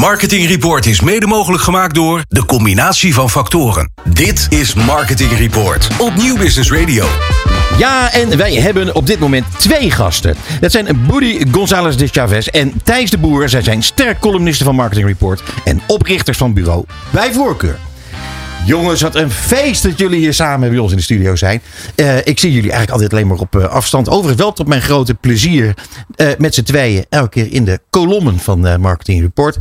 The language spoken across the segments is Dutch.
Marketing Report is mede mogelijk gemaakt door de combinatie van factoren. Dit is Marketing Report op Nieuw Business Radio. Ja, en wij hebben op dit moment twee gasten. Dat zijn Boody González de Chavez en Thijs de Boer. Zij zijn sterk columnisten van Marketing Report en oprichters van bureau Bij Voorkeur. Jongens, wat een feest dat jullie hier samen bij ons in de studio zijn. Uh, ik zie jullie eigenlijk altijd alleen maar op uh, afstand. Overigens wel tot mijn grote plezier uh, met z'n tweeën elke keer in de kolommen van Marketing Report.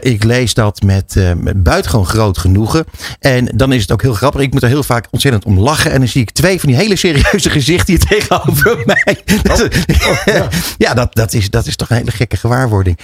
Ik lees dat met, met buitengewoon groot genoegen. En dan is het ook heel grappig. Ik moet er heel vaak ontzettend om lachen. En dan zie ik twee van die hele serieuze gezichten hier tegenover mij. Oh, oh, ja, ja dat, dat, is, dat is toch een hele gekke gewaarwording.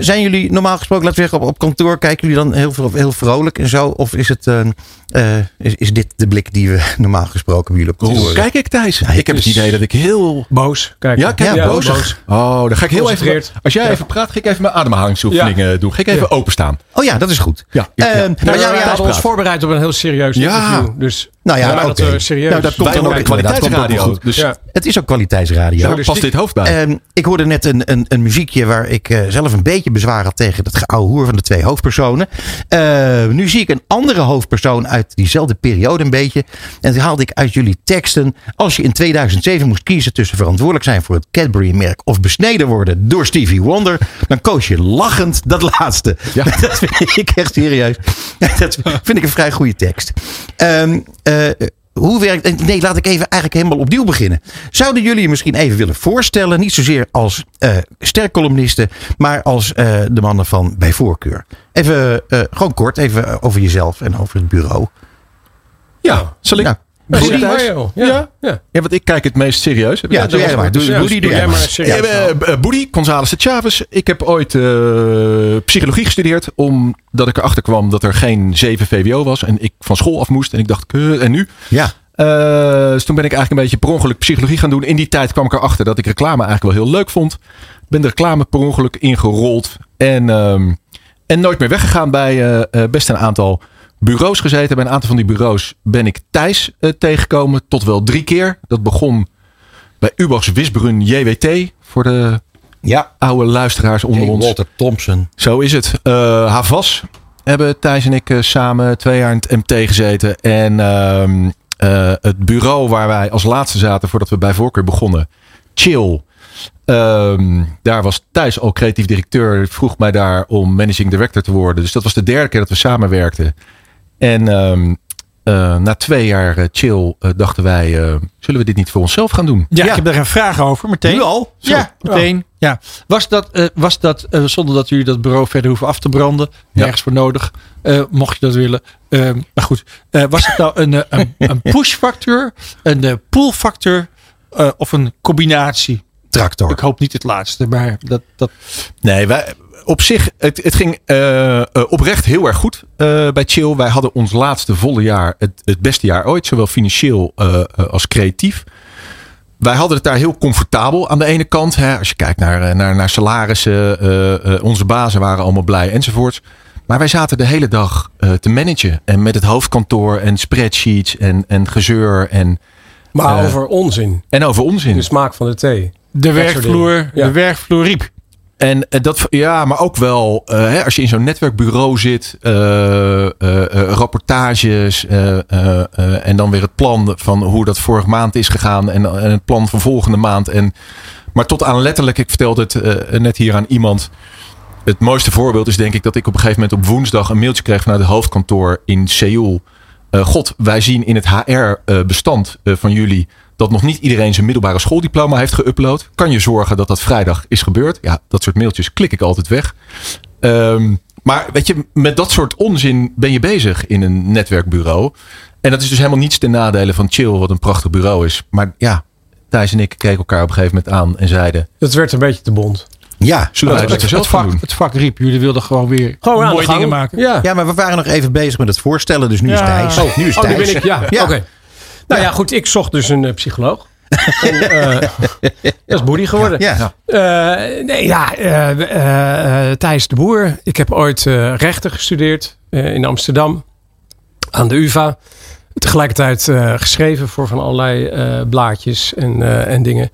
zijn jullie normaal gesproken, laten we zeggen, op, op kantoor, kijken jullie dan heel, heel vrolijk en zo? Of is het het, uh, is, is dit de blik die we normaal gesproken bij jullie op Hoe kijk ik Thijs? ik heb het idee dat ik heel... Boos. Kijk. Ja, kijk, ja, boos. boos. Oh, dan ga ik heel even... Als jij even praat, ga ik even mijn ademhalingsoefeningen doen. Ga ik even openstaan. Oh ja, dat is goed. Ja. Uh, nou, nou, ja, ja, ons voorbereid op een heel serieus interview. Dus nou ja, dat we serieus. Nou, dat komt dan ook kwaliteitsradio. Dus ja. Het is ook kwaliteitsradio. Daar past dit hoofd bij. Uh, ik hoorde net een, een, een muziekje waar ik uh, zelf een beetje bezwaar had tegen dat geouwe hoer van de twee hoofdpersonen. Uh, nu zie ik een andere hoofdpersoon uit diezelfde periode een beetje. En dat haalde ik uit jullie teksten. Als je in 2007 moest kiezen tussen verantwoordelijk zijn voor het Cadbury-merk of besneden worden door Stevie Wonder, dan koos je lachend dat laatste. Ja. Dat vind ik echt serieus. Dat vind ik een vrij goede tekst. Um, uh, hoe werkt. Nee, laat ik even eigenlijk helemaal opnieuw beginnen. Zouden jullie je misschien even willen voorstellen? Niet zozeer als uh, sterkcolumnisten, maar als uh, de mannen van bij voorkeur. Even, uh, gewoon kort, even over jezelf en over het bureau. Ja, zal ik? Nou, Ja. Ja. ja. ja, want ik kijk het meest serieus. Ja, doe jij maar. Doe, jij maar. serieus. Ja, Boody, González de Chavez. Ik heb ooit uh, psychologie gestudeerd. Omdat ik erachter kwam dat er geen 7 VWO was. En ik van school af moest. En ik dacht, en nu? Ja. Uh, dus toen ben ik eigenlijk een beetje per ongeluk psychologie gaan doen. In die tijd kwam ik erachter dat ik reclame eigenlijk wel heel leuk vond. Ben de reclame per ongeluk ingerold. En, um, en nooit meer weggegaan bij uh, best een aantal bureaus gezeten. Bij een aantal van die bureaus ben ik Thijs uh, tegengekomen. Tot wel drie keer. Dat begon bij Ubachs Wisbrun JWT. Voor de ja. oude luisteraars onder ons. Walter Thompson. Zo is het. Uh, Havas hebben Thijs en ik uh, samen twee jaar in het MT gezeten. En uh, het bureau waar wij als laatste zaten voordat we bij voorkeur begonnen. Chill. Um, daar was Thijs al creatief directeur. Vroeg mij daar om managing director te worden. Dus dat was de derde keer dat we samenwerkten. En um, uh, na twee jaar uh, chill uh, dachten wij, zullen we dit niet voor onszelf gaan doen? Ja, ja, ik heb daar een vraag over meteen. Nu al? Zo. Ja, meteen. Oh. Ja. Was dat, was dat zonder dat jullie dat bureau verder hoeven af te branden, nergens ja. voor nodig, mocht je dat willen. Ehm, maar goed, was het nou een, een, een push factor, een pull factor of een combinatie? Tractor. Ik hoop niet het laatste, maar dat. dat... Nee, wij, op zich, het, het ging uh, oprecht heel erg goed uh, bij Chill. Wij hadden ons laatste volle jaar het, het beste jaar ooit, zowel financieel uh, als creatief. Wij hadden het daar heel comfortabel aan de ene kant. Hè, als je kijkt naar, naar, naar salarissen, onze bazen waren allemaal blij enzovoorts. Maar wij zaten de hele dag te managen. En met het hoofdkantoor en spreadsheets en, en gezeur. En, maar over onzin. En over onzin. De smaak van de thee. De werkvloer, de werkvloer riep. En dat, ja, maar ook wel uh, hè, als je in zo'n netwerkbureau zit, uh, rapportages en dan weer het plan van hoe dat vorige maand is gegaan en, en het plan van volgende maand. En, maar tot aan letterlijk, ik vertelde het net hier aan iemand. Het mooiste voorbeeld is denk ik dat ik op een gegeven moment op woensdag een mailtje kreeg vanuit het hoofdkantoor in Seoul. God, wij zien in het HR-bestand van jullie dat nog niet iedereen zijn middelbare schooldiploma heeft geüpload. Kan je zorgen dat dat vrijdag is gebeurd? Ja, dat soort mailtjes klik ik altijd weg. Um, maar weet je, met dat soort onzin ben je bezig in een netwerkbureau. En dat is dus helemaal niets ten nadele van Chill, wat een prachtig bureau is. Maar ja, Thijs en ik keken elkaar op een gegeven moment aan en zeiden... Het werd een beetje te bond. Ja, Zullen wij het, het, het, vak, het vak riep. Jullie wilden gewoon weer gewoon mooie dingen maken. Ja. ja, maar we waren nog even bezig met het voorstellen. Dus nu is Thijs. Oh, nu is oh, Thijs. nu ben ik, ja, ja. oké. Okay. Nou ja. goed. Ik zocht dus een uh, psycholoog. en, uh, dat is Boody geworden. Ja. Uh, nee, ja, uh, Thijs de Boer. Ik heb ooit rechten gestudeerd in Amsterdam aan de UvA. Tegelijkertijd geschreven voor van allerlei blaadjes en, en dingen.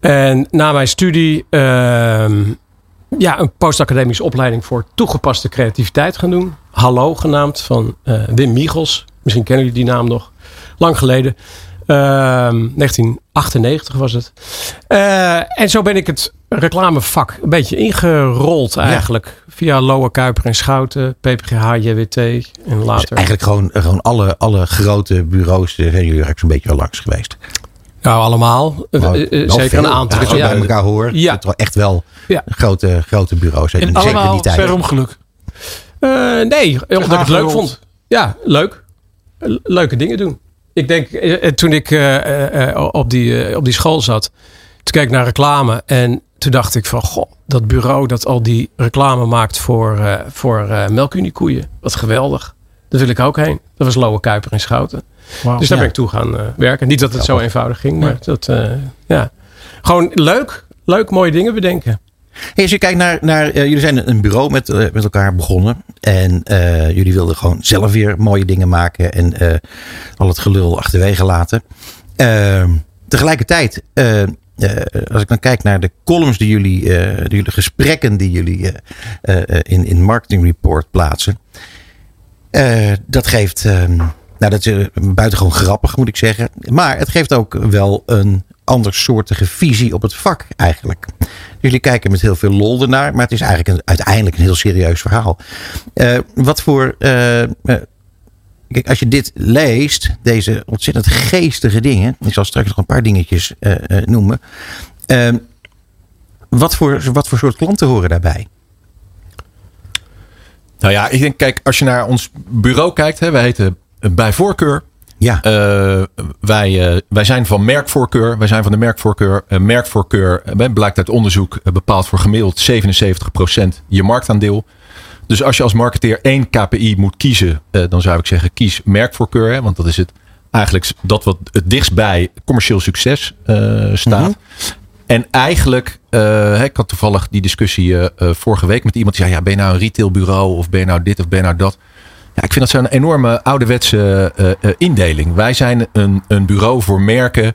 En na mijn studie ehm, ja, een postacademische opleiding voor toegepaste creativiteit gaan doen. Hallo genaamd van Wim Michels. Misschien kennen jullie die naam nog. Lang geleden. 1998 was het. Uh, en zo ben ik het reclamevak een beetje ingerold eigenlijk. Via Lowe Kuiper en Schouten, PPGH, JWT en later. Dus eigenlijk gewoon, gewoon alle, alle grote bureaus zijn jullie eigenlijk zo'n beetje al langs geweest. Nou, allemaal. Nou, Zeker een aantal. Als je ja. bij elkaar hoort, ja. het wel echt wel ja. grote, grote bureaus. En Zeker allemaal die tijd. per ongeluk? Uh, nee, omdat ik het leuk vond. Ja, leuk. Leuke dingen doen. Ik denk, toen ik uh, op, die, op die school zat, toen keek ik naar reclame en toen dacht ik van, goh, dat bureau dat al die reclame maakt voor, uh, voor melkuniekoeien. Wat geweldig. Daar wil ik ook heen. Dat was Lowe Kuiper in Schouten. Wow, dus daar ben ik toe gaan werken. Niet dat het zo eenvoudig ging, maar dat, ja. Gewoon leuk. Leuk mooie dingen bedenken. Hey, als je kijkt naar, naar uh, jullie zijn een bureau met, uh, met elkaar begonnen. En uh, jullie wilden gewoon zelf weer mooie dingen maken. En al het gelul achterwege laten. Ehm, tegelijkertijd, als ik dan kijk naar de columns die jullie, die jullie gesprekken die jullie in, in Marketing Report plaatsen. dat geeft, ehm, nou dat is buitengewoon grappig moet ik zeggen. Maar het geeft ook wel een andersoortige visie op het vak eigenlijk. Jullie kijken met heel veel lol ernaar, maar het is eigenlijk een, uiteindelijk een heel serieus verhaal. Uh, wat voor. Uh, kijk, als je dit leest, deze ontzettend geestige dingen. Ik zal straks nog een paar dingetjes noemen. wat, voor, wat voor soort klanten horen daarbij? Nou ja, ik denk, kijk, als je naar ons bureau kijkt, hè, heten bij voorkeur ja. Uh, wij, uh, wij zijn van merkvoorkeur. Wij zijn van de merkvoorkeur. Uh, merkvoorkeur blijkt uit onderzoek bepaald voor gemiddeld 77% je marktaandeel. Dus als je als marketeer één KPI moet kiezen, dan zou ik zeggen kies merkvoorkeur. Hè, want dat is het eigenlijk dat wat het dichtst bij commercieel succes staat. Mm -hmm. En eigenlijk, ik had toevallig die discussie vorige week met iemand die zei: ja, ben je nou een retailbureau of ben je nou dit of ben je nou dat? Ja, ik vind dat zo'n enorme ouderwetse uh, indeling. Wij zijn een, een bureau voor merken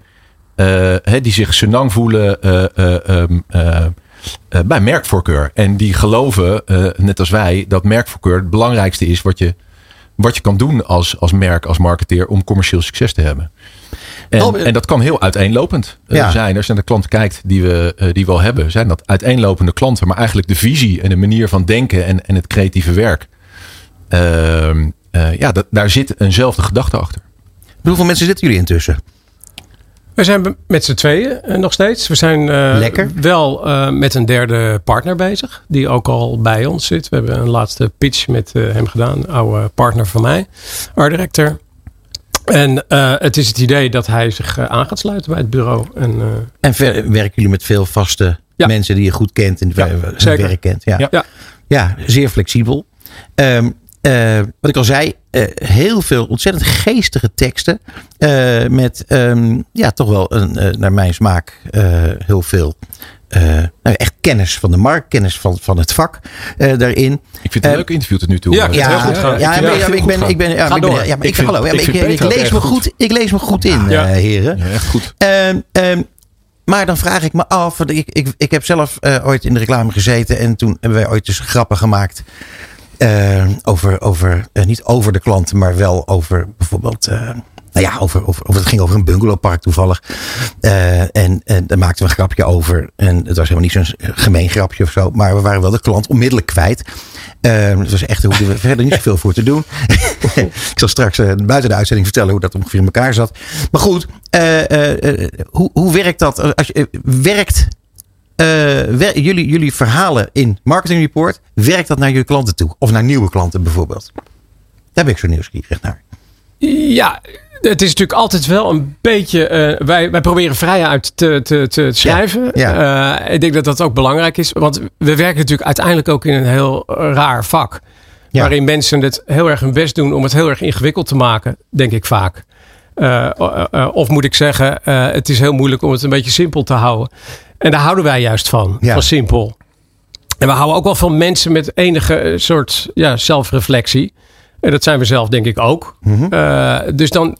uh, die zich senang voelen um, bij merkvoorkeur. En die geloven, net als wij, dat merkvoorkeur het belangrijkste is wat je, wat je kan doen als, als merk, als marketeer om commercieel succes te hebben. En, oh, en dat kan heel uiteenlopend ja. zijn. Als je naar de klanten kijkt die we, die we al hebben, zijn dat uiteenlopende klanten. Maar eigenlijk de visie en de manier van denken en, en het creatieve werk ja, dat, daar zit eenzelfde gedachte achter. Hoeveel mensen zitten jullie intussen? We zijn met z'n tweeën uh, nog steeds. We zijn uh, Lekker. wel uh, met een derde partner bezig. Die ook al bij ons zit. We hebben een laatste pitch met hem gedaan. Een oude partner van mij. Art director. En het is het idee dat hij zich aan gaat sluiten bij het bureau. En, en werken jullie met veel vaste ja. mensen die je goed kent. En ja, werk kent. Ja. Ja. ja. zeer flexibel. Um, uh, wat ik al zei, uh, heel veel ontzettend geestige teksten. Uh, met um, ja, toch wel een, naar mijn smaak heel veel. nou, echt kennis van de markt, kennis van, van het vak daarin. Ik vind het een leuk interview tot nu toe. Ja, ja, heel goed gaan. Ja, ja, ik ben, ik ben, ja, ik ben, ja, maar ik, hallo, ik, lees me goed, ik lees me goed in, heren. Ja, echt goed. Um, um, maar dan vraag ik me af, ik, ik, ik heb zelf uh, ooit in de reclame gezeten en toen hebben wij ooit dus grappen gemaakt uh, over, over uh, niet over de klanten, maar wel over bijvoorbeeld. Uh, nou ja, over, over, over, het ging over een bungalowpark toevallig. en, en daar maakten we een grapje over. En het was helemaal niet zo'n gemeen grapje of zo. Maar we waren wel de klant onmiddellijk kwijt. het was echt, hoefden we verder niet zoveel voor te doen. ik zal straks buiten de uitzending vertellen hoe dat ongeveer in elkaar zat. Maar goed, hoe, hoe werkt dat? Als je, werkt uh, jullie, jullie verhalen in Marketing Report, werkt dat naar jullie klanten toe? Of naar nieuwe klanten bijvoorbeeld? Daar ben ik zo nieuwsgierig naar. Ja, het is natuurlijk altijd wel een beetje. Uh, wij, wij proberen vrij uit te, te, te schrijven. Ja, uh, ik denk dat dat ook belangrijk is. Want we werken natuurlijk uiteindelijk ook in een heel raar vak. Ja. Waarin mensen het heel erg hun best doen om het heel erg ingewikkeld te maken, denk ik vaak. Uh, of moet ik zeggen, het is heel moeilijk om het een beetje simpel te houden. En daar houden wij juist van, ja. van simpel. En we houden ook wel van mensen met enige eh, soort ja, zelfreflectie. En dat zijn we zelf denk ik ook. Mm -hmm. uh, dus dan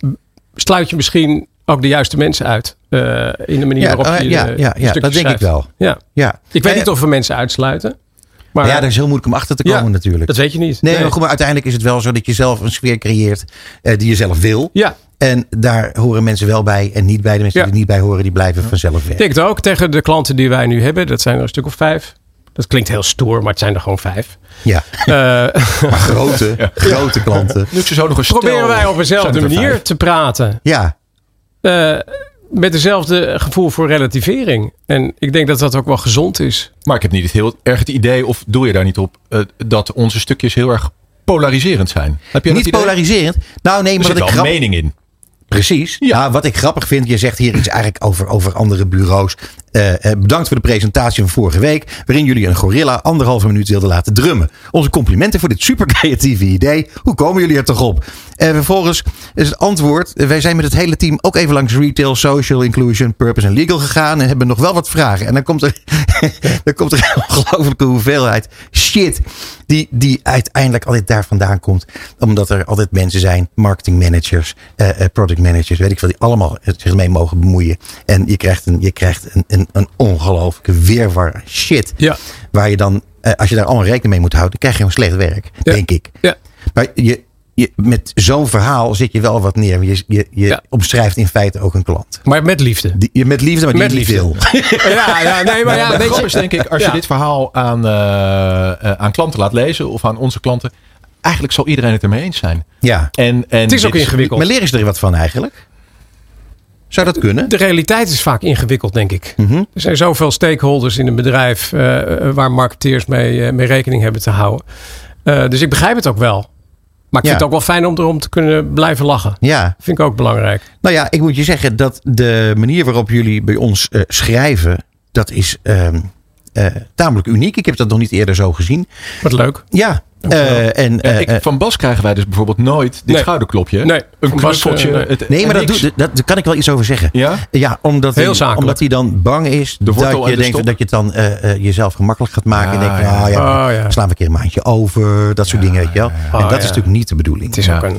sluit je misschien ook de juiste mensen uit. Uh, in de manier ja, waarop je ja, ja, ja, dat denk ik wel. Ja. Ja. Ik weet niet of we mensen uitsluiten. Maar ja, dat is heel moeilijk om achter te komen natuurlijk. Dat weet je niet. Nee, maar goed, maar uiteindelijk is het wel zo dat je zelf een sfeer creëert uh, die je zelf wil. Ja. En daar horen mensen wel bij en niet bij. De mensen die er niet bij horen, die blijven vanzelf weg. Ik denk het ook tegen de klanten die wij nu hebben. Dat zijn er een stuk of vijf. Dat klinkt heel stoer, maar het zijn er gewoon vijf. Ja. Uh, maar grote, grote klanten. Nu zo nog een Proberen wij op dezelfde manier te praten. Ja. Uh, met dezelfde gevoel voor relativering. En ik denk dat dat ook wel gezond is. Maar ik heb niet heel erg het idee, of doe je daar niet op, uh, dat onze stukjes heel erg polariserend zijn. Heb je niet polariserend? Nou nee, maar er zit wel mening in. Precies. Ja. Nou, wat ik grappig vind, je zegt hier iets eigenlijk over, over andere bureaus. Uh, bedankt voor de presentatie van vorige week, waarin jullie een gorilla anderhalve minuut wilden laten drummen. Onze complimenten voor dit super creatieve idee. Hoe komen jullie er toch op? En vervolgens is het antwoord. Wij zijn met het hele team ook even langs retail, social, inclusion, purpose en legal gegaan. En hebben nog wel wat vragen. En dan komt er, dan komt er een ongelofelijke hoeveelheid shit. Die, die uiteindelijk altijd daar vandaan komt. Omdat er altijd mensen zijn, marketing managers, uh, product managers, weet ik veel, die allemaal zich mee mogen bemoeien. En je krijgt een, je krijgt een, een, een ongelooflijke weerwar shit. Ja. Waar je dan, uh, als je daar allemaal rekening mee moet houden, dan krijg je een slecht werk, ja. denk ik. Ja. Maar je, je, met zo'n verhaal zit je wel wat neer. Je, je, je Ja. omschrijft in feite ook een klant. Maar met liefde. Die, je met liefde, maar Met niet liefde. wil. Ja, ja, nee, maar ja, weet je, is denk ik, als je dit verhaal aan, eh, eh, aan klanten laat lezen of aan onze klanten, eigenlijk zal iedereen het ermee eens zijn. Ja. En, en Het is ook ingewikkeld. Maar leren ze er wat van eigenlijk? Zou dat kunnen? De realiteit is vaak ingewikkeld, denk ik. Mhm. Er zijn zoveel stakeholders in een bedrijf eh, waar marketeers mee, eh, mee rekening hebben te houden. Eh, dus ik begrijp het ook wel. Maar ik Ja. vind het ook wel fijn om erom te kunnen blijven lachen. Ja. Vind ik ook belangrijk. Nou ja, ik moet je zeggen dat de manier waarop jullie bij ons eh, schrijven, dat is ehm, eh, tamelijk uniek. Ik heb dat nog niet eerder zo gezien. Wat leuk. Ja. Eh, en, Ja, eh, ik, eh, van Bas krijgen wij dus bijvoorbeeld nooit dit Nee. schouderklopje. Nee, een eh, nee. maar dat, doet, dat, daar kan ik wel iets over zeggen. Ja? Ja, omdat, Heel hij, omdat hij dan bang is dat je de denkt dat je het dan eh, eh, jezelf gemakkelijk gaat maken. en Ja, denk van, ja. ah, ja, Oh, ja. slaan we een keer een maandje over. Dat soort dingen, weet je wel. en Oh, dat ja. is natuurlijk niet de bedoeling. Het is Ja. ook een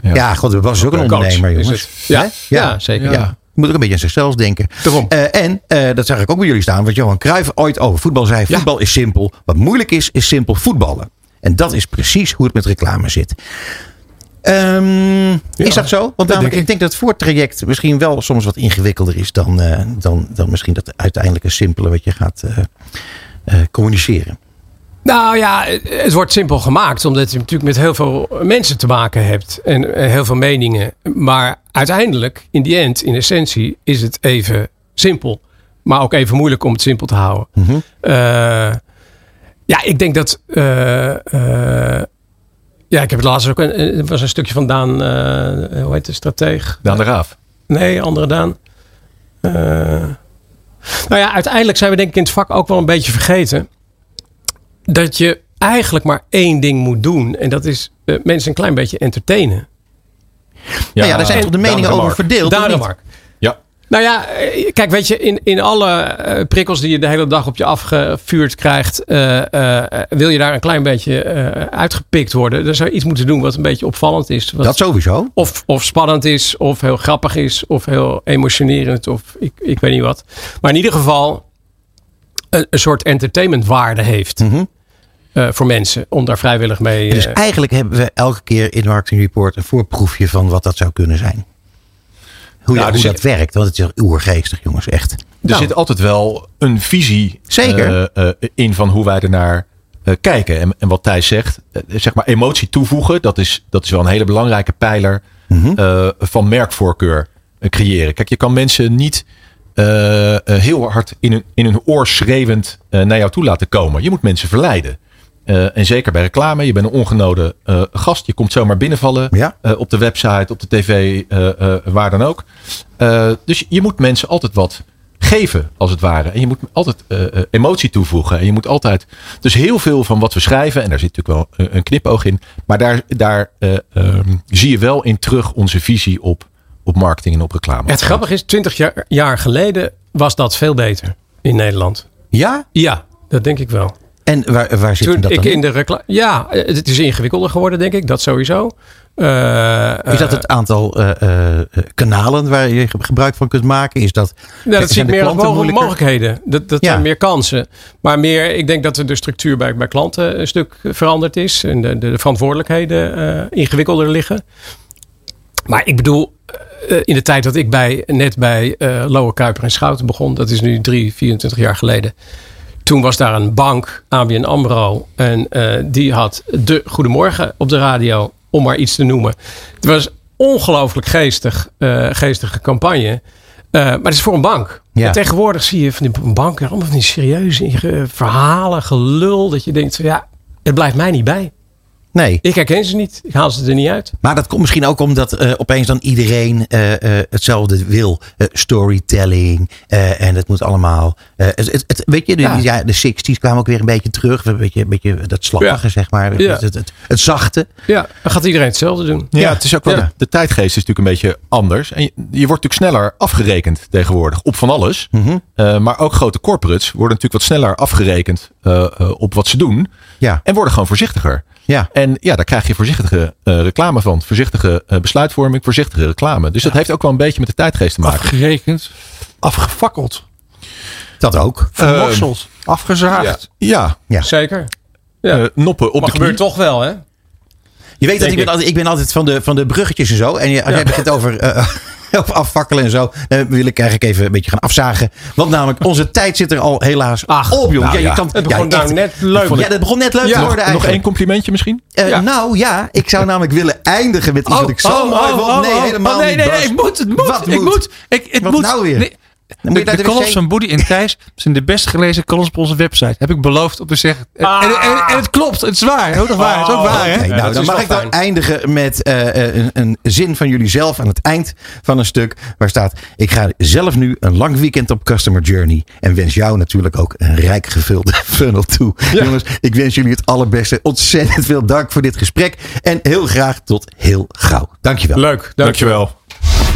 Ja. Ja, god, Bas is ook een ondernemer, jongens. Ja, ja, zeker. Ja. Je moet ook een beetje aan zichzelf denken. Eh, en eh, dat zag ik ook bij jullie staan. Wat Johan Cruijff ooit over voetbal zei. Ja. Voetbal is simpel. Wat moeilijk is, is simpel voetballen. En dat is precies hoe het met reclame zit. Ehm, is dat zo? Want namelijk, denk ik. ik. denk dat het voortraject misschien wel soms wat ingewikkelder is dan, eh, dan, dan misschien dat uiteindelijke simpele wat je gaat eh, eh, communiceren. Nou ja, het wordt simpel gemaakt. Omdat je natuurlijk met heel veel mensen te maken hebt. En heel veel meningen. Maar uiteindelijk, in die end, in essentie, is het even simpel. Maar ook even moeilijk om het simpel te houden. Eh, ja, ik denk dat... eh, eh, ja, ik heb het laatst ook... Een, er was een stukje van Daan... eh, hoe heet de strateeg? Daan de Raaf. Nee, andere Daan. Eh, nou ja, uiteindelijk zijn we denk ik in het vak ook wel een beetje vergeten. Dat je eigenlijk maar één ding moet doen. En dat is eh, mensen een klein beetje entertainen. nou ja, daar zijn toch de meningen over verdeeld. of Daar niet? Mark. Nou ja, eh, kijk, weet je, in, in alle eh, prikkels die je de hele dag op je afgevuurd krijgt, eh, wil je daar een klein beetje uitgepikt worden. Dan zou je iets moeten doen wat een beetje opvallend is. Wat, Dat sowieso. of, of spannend is, of heel grappig is, of heel emotionerend, of ik, ik weet niet wat. Maar in ieder geval een, een soort entertainmentwaarde heeft Mhm. voor mensen om daar vrijwillig mee. Dus eh, eigenlijk hebben we elke keer in Marketing Report een voorproefje van wat dat zou kunnen zijn. Hoe, Nou, dus hoe dat werkt, want het is oergeestig, jongens, echt. Er Nou. zit altijd wel een visie Zeker. eh, eh, in van hoe wij ernaar eh, kijken. En, en wat Thijs zegt, zeg maar emotie toevoegen, dat is, dat is wel een hele belangrijke pijler Mhm. van merkvoorkeur creëren. Kijk, je kan mensen niet heel hard in hun, in hun oor schreeuwend naar jou toe laten komen. Je moet mensen verleiden. Eh, en zeker bij reclame, je bent een ongenode eh, gast. Je komt zomaar binnenvallen Ja. eh, op de website, op de tv, eh, eh, waar dan ook. Eh, dus je moet mensen altijd wat geven, als het ware. En je moet altijd eh, eh, emotie toevoegen. En je moet altijd. Dus heel veel van wat we schrijven, en daar zit natuurlijk wel een, knipoog in. Maar daar, daar eh, ehm, zie je wel in terug onze visie op, op marketing en op reclame. het grappige is, 20 jaar, jaar geleden was dat veel beter in Nederland. Ja? Ja, dat denk ik wel. En waar, waar zit Toen dat ik dan in de reclame. Ja, het is ingewikkelder geworden, denk ik. Dat sowieso. Uh, is dat het aantal uh, uh, kanalen waar je gebruik van kunt maken? Is dat, nou, dat zie ik meer mogelijkheden. Dat, dat ja. zijn meer kansen. Maar meer, ik denk dat de structuur bij, bij klanten een stuk veranderd is. En de, de verantwoordelijkheden ingewikkelder liggen. Maar ik bedoel, in de tijd dat ik bij, net bij Lower Kuiper en Schouten begon. Dat is nu drie, 24 jaar geleden. Toen was daar een bank, ABN AMRO. En die had de Goedemorgen op de radio om maar iets te noemen. Het was ongelooflijk geestig, uh, geestige campagne. Uh, maar het is voor een bank. Ja. En tegenwoordig zie je van die banken allemaal van die serieuze verhalen, gelul. Dat je denkt, van, ja, het blijft mij niet bij. Nee. Ik herken ze niet. Ik haal ze er niet uit. Maar dat komt misschien ook omdat uh, opeens dan iedereen uh, uh, hetzelfde wil. storytelling. en het moet allemaal. Het, het, het, weet je, de, ja. ja. de 60s kwamen ook weer een beetje terug. Een beetje, een beetje dat slappige, ja. zeg maar. Ja. Het, het, het, zachte. Ja, dan gaat iedereen hetzelfde doen. Ja, het is ook wel. De tijdgeest is natuurlijk een beetje anders. En je, je wordt natuurlijk sneller afgerekend tegenwoordig op van alles. Mm -hmm. maar ook grote corporates worden natuurlijk wat sneller afgerekend op wat ze doen. Ja. En worden gewoon voorzichtiger. Ja. En ja, daar krijg je voorzichtige uh, reclame van. Voorzichtige uh, besluitvorming, voorzichtige reclame. Dus dat heeft ook wel een beetje met de tijdgeest te maken. Afgerekend, afgefakkeld. Dat ook. Vermorseld, uh, afgezaagd. Ja, ja. zeker. Ja. noppen op maar de gebeurt toch wel, hè? Je weet dat ik ben, altijd, ik ben altijd van de, van de bruggetjes en zo. En je, als ja. je het over of afvakkelen en zo. Uh, wil ik eigenlijk even een beetje gaan afzagen. Want namelijk, onze tijd zit er al helaas Ach, op, jongen. Nou, ja, je kan, het begon ja, nou net leuk. Ja, dat begon net leuk te worden eigenlijk. Nog één complimentje misschien? Uh, ja. Nou ja, ik zou namelijk willen eindigen met iets oh, wat ik zo oh, mooi oh, vond. Oh, nee, helemaal nee, nee, niet. nee, ik moet, het moet. Wat ik moet? moet. Ik, het wat moet. nou weer? Nee, de, de columns van Boody en Thijs zijn de best gelezen columns op onze website. Heb ik beloofd om te zeggen. Ah. En, en, en, het klopt, het is waar. Ook nog waar. Het is ook waar, hè? Okay, nou, dan mag ik dan eindigen met uh, een, een, zin van jullie zelf aan het eind van een stuk. Waar staat: Ik ga zelf nu een lang weekend op Customer Journey. En wens jou natuurlijk ook een rijk gevulde funnel toe. Ja. Jongens, ik wens jullie het allerbeste. Ontzettend veel dank voor dit gesprek. En heel graag tot heel gauw. Dankjewel. Leuk, dankjewel.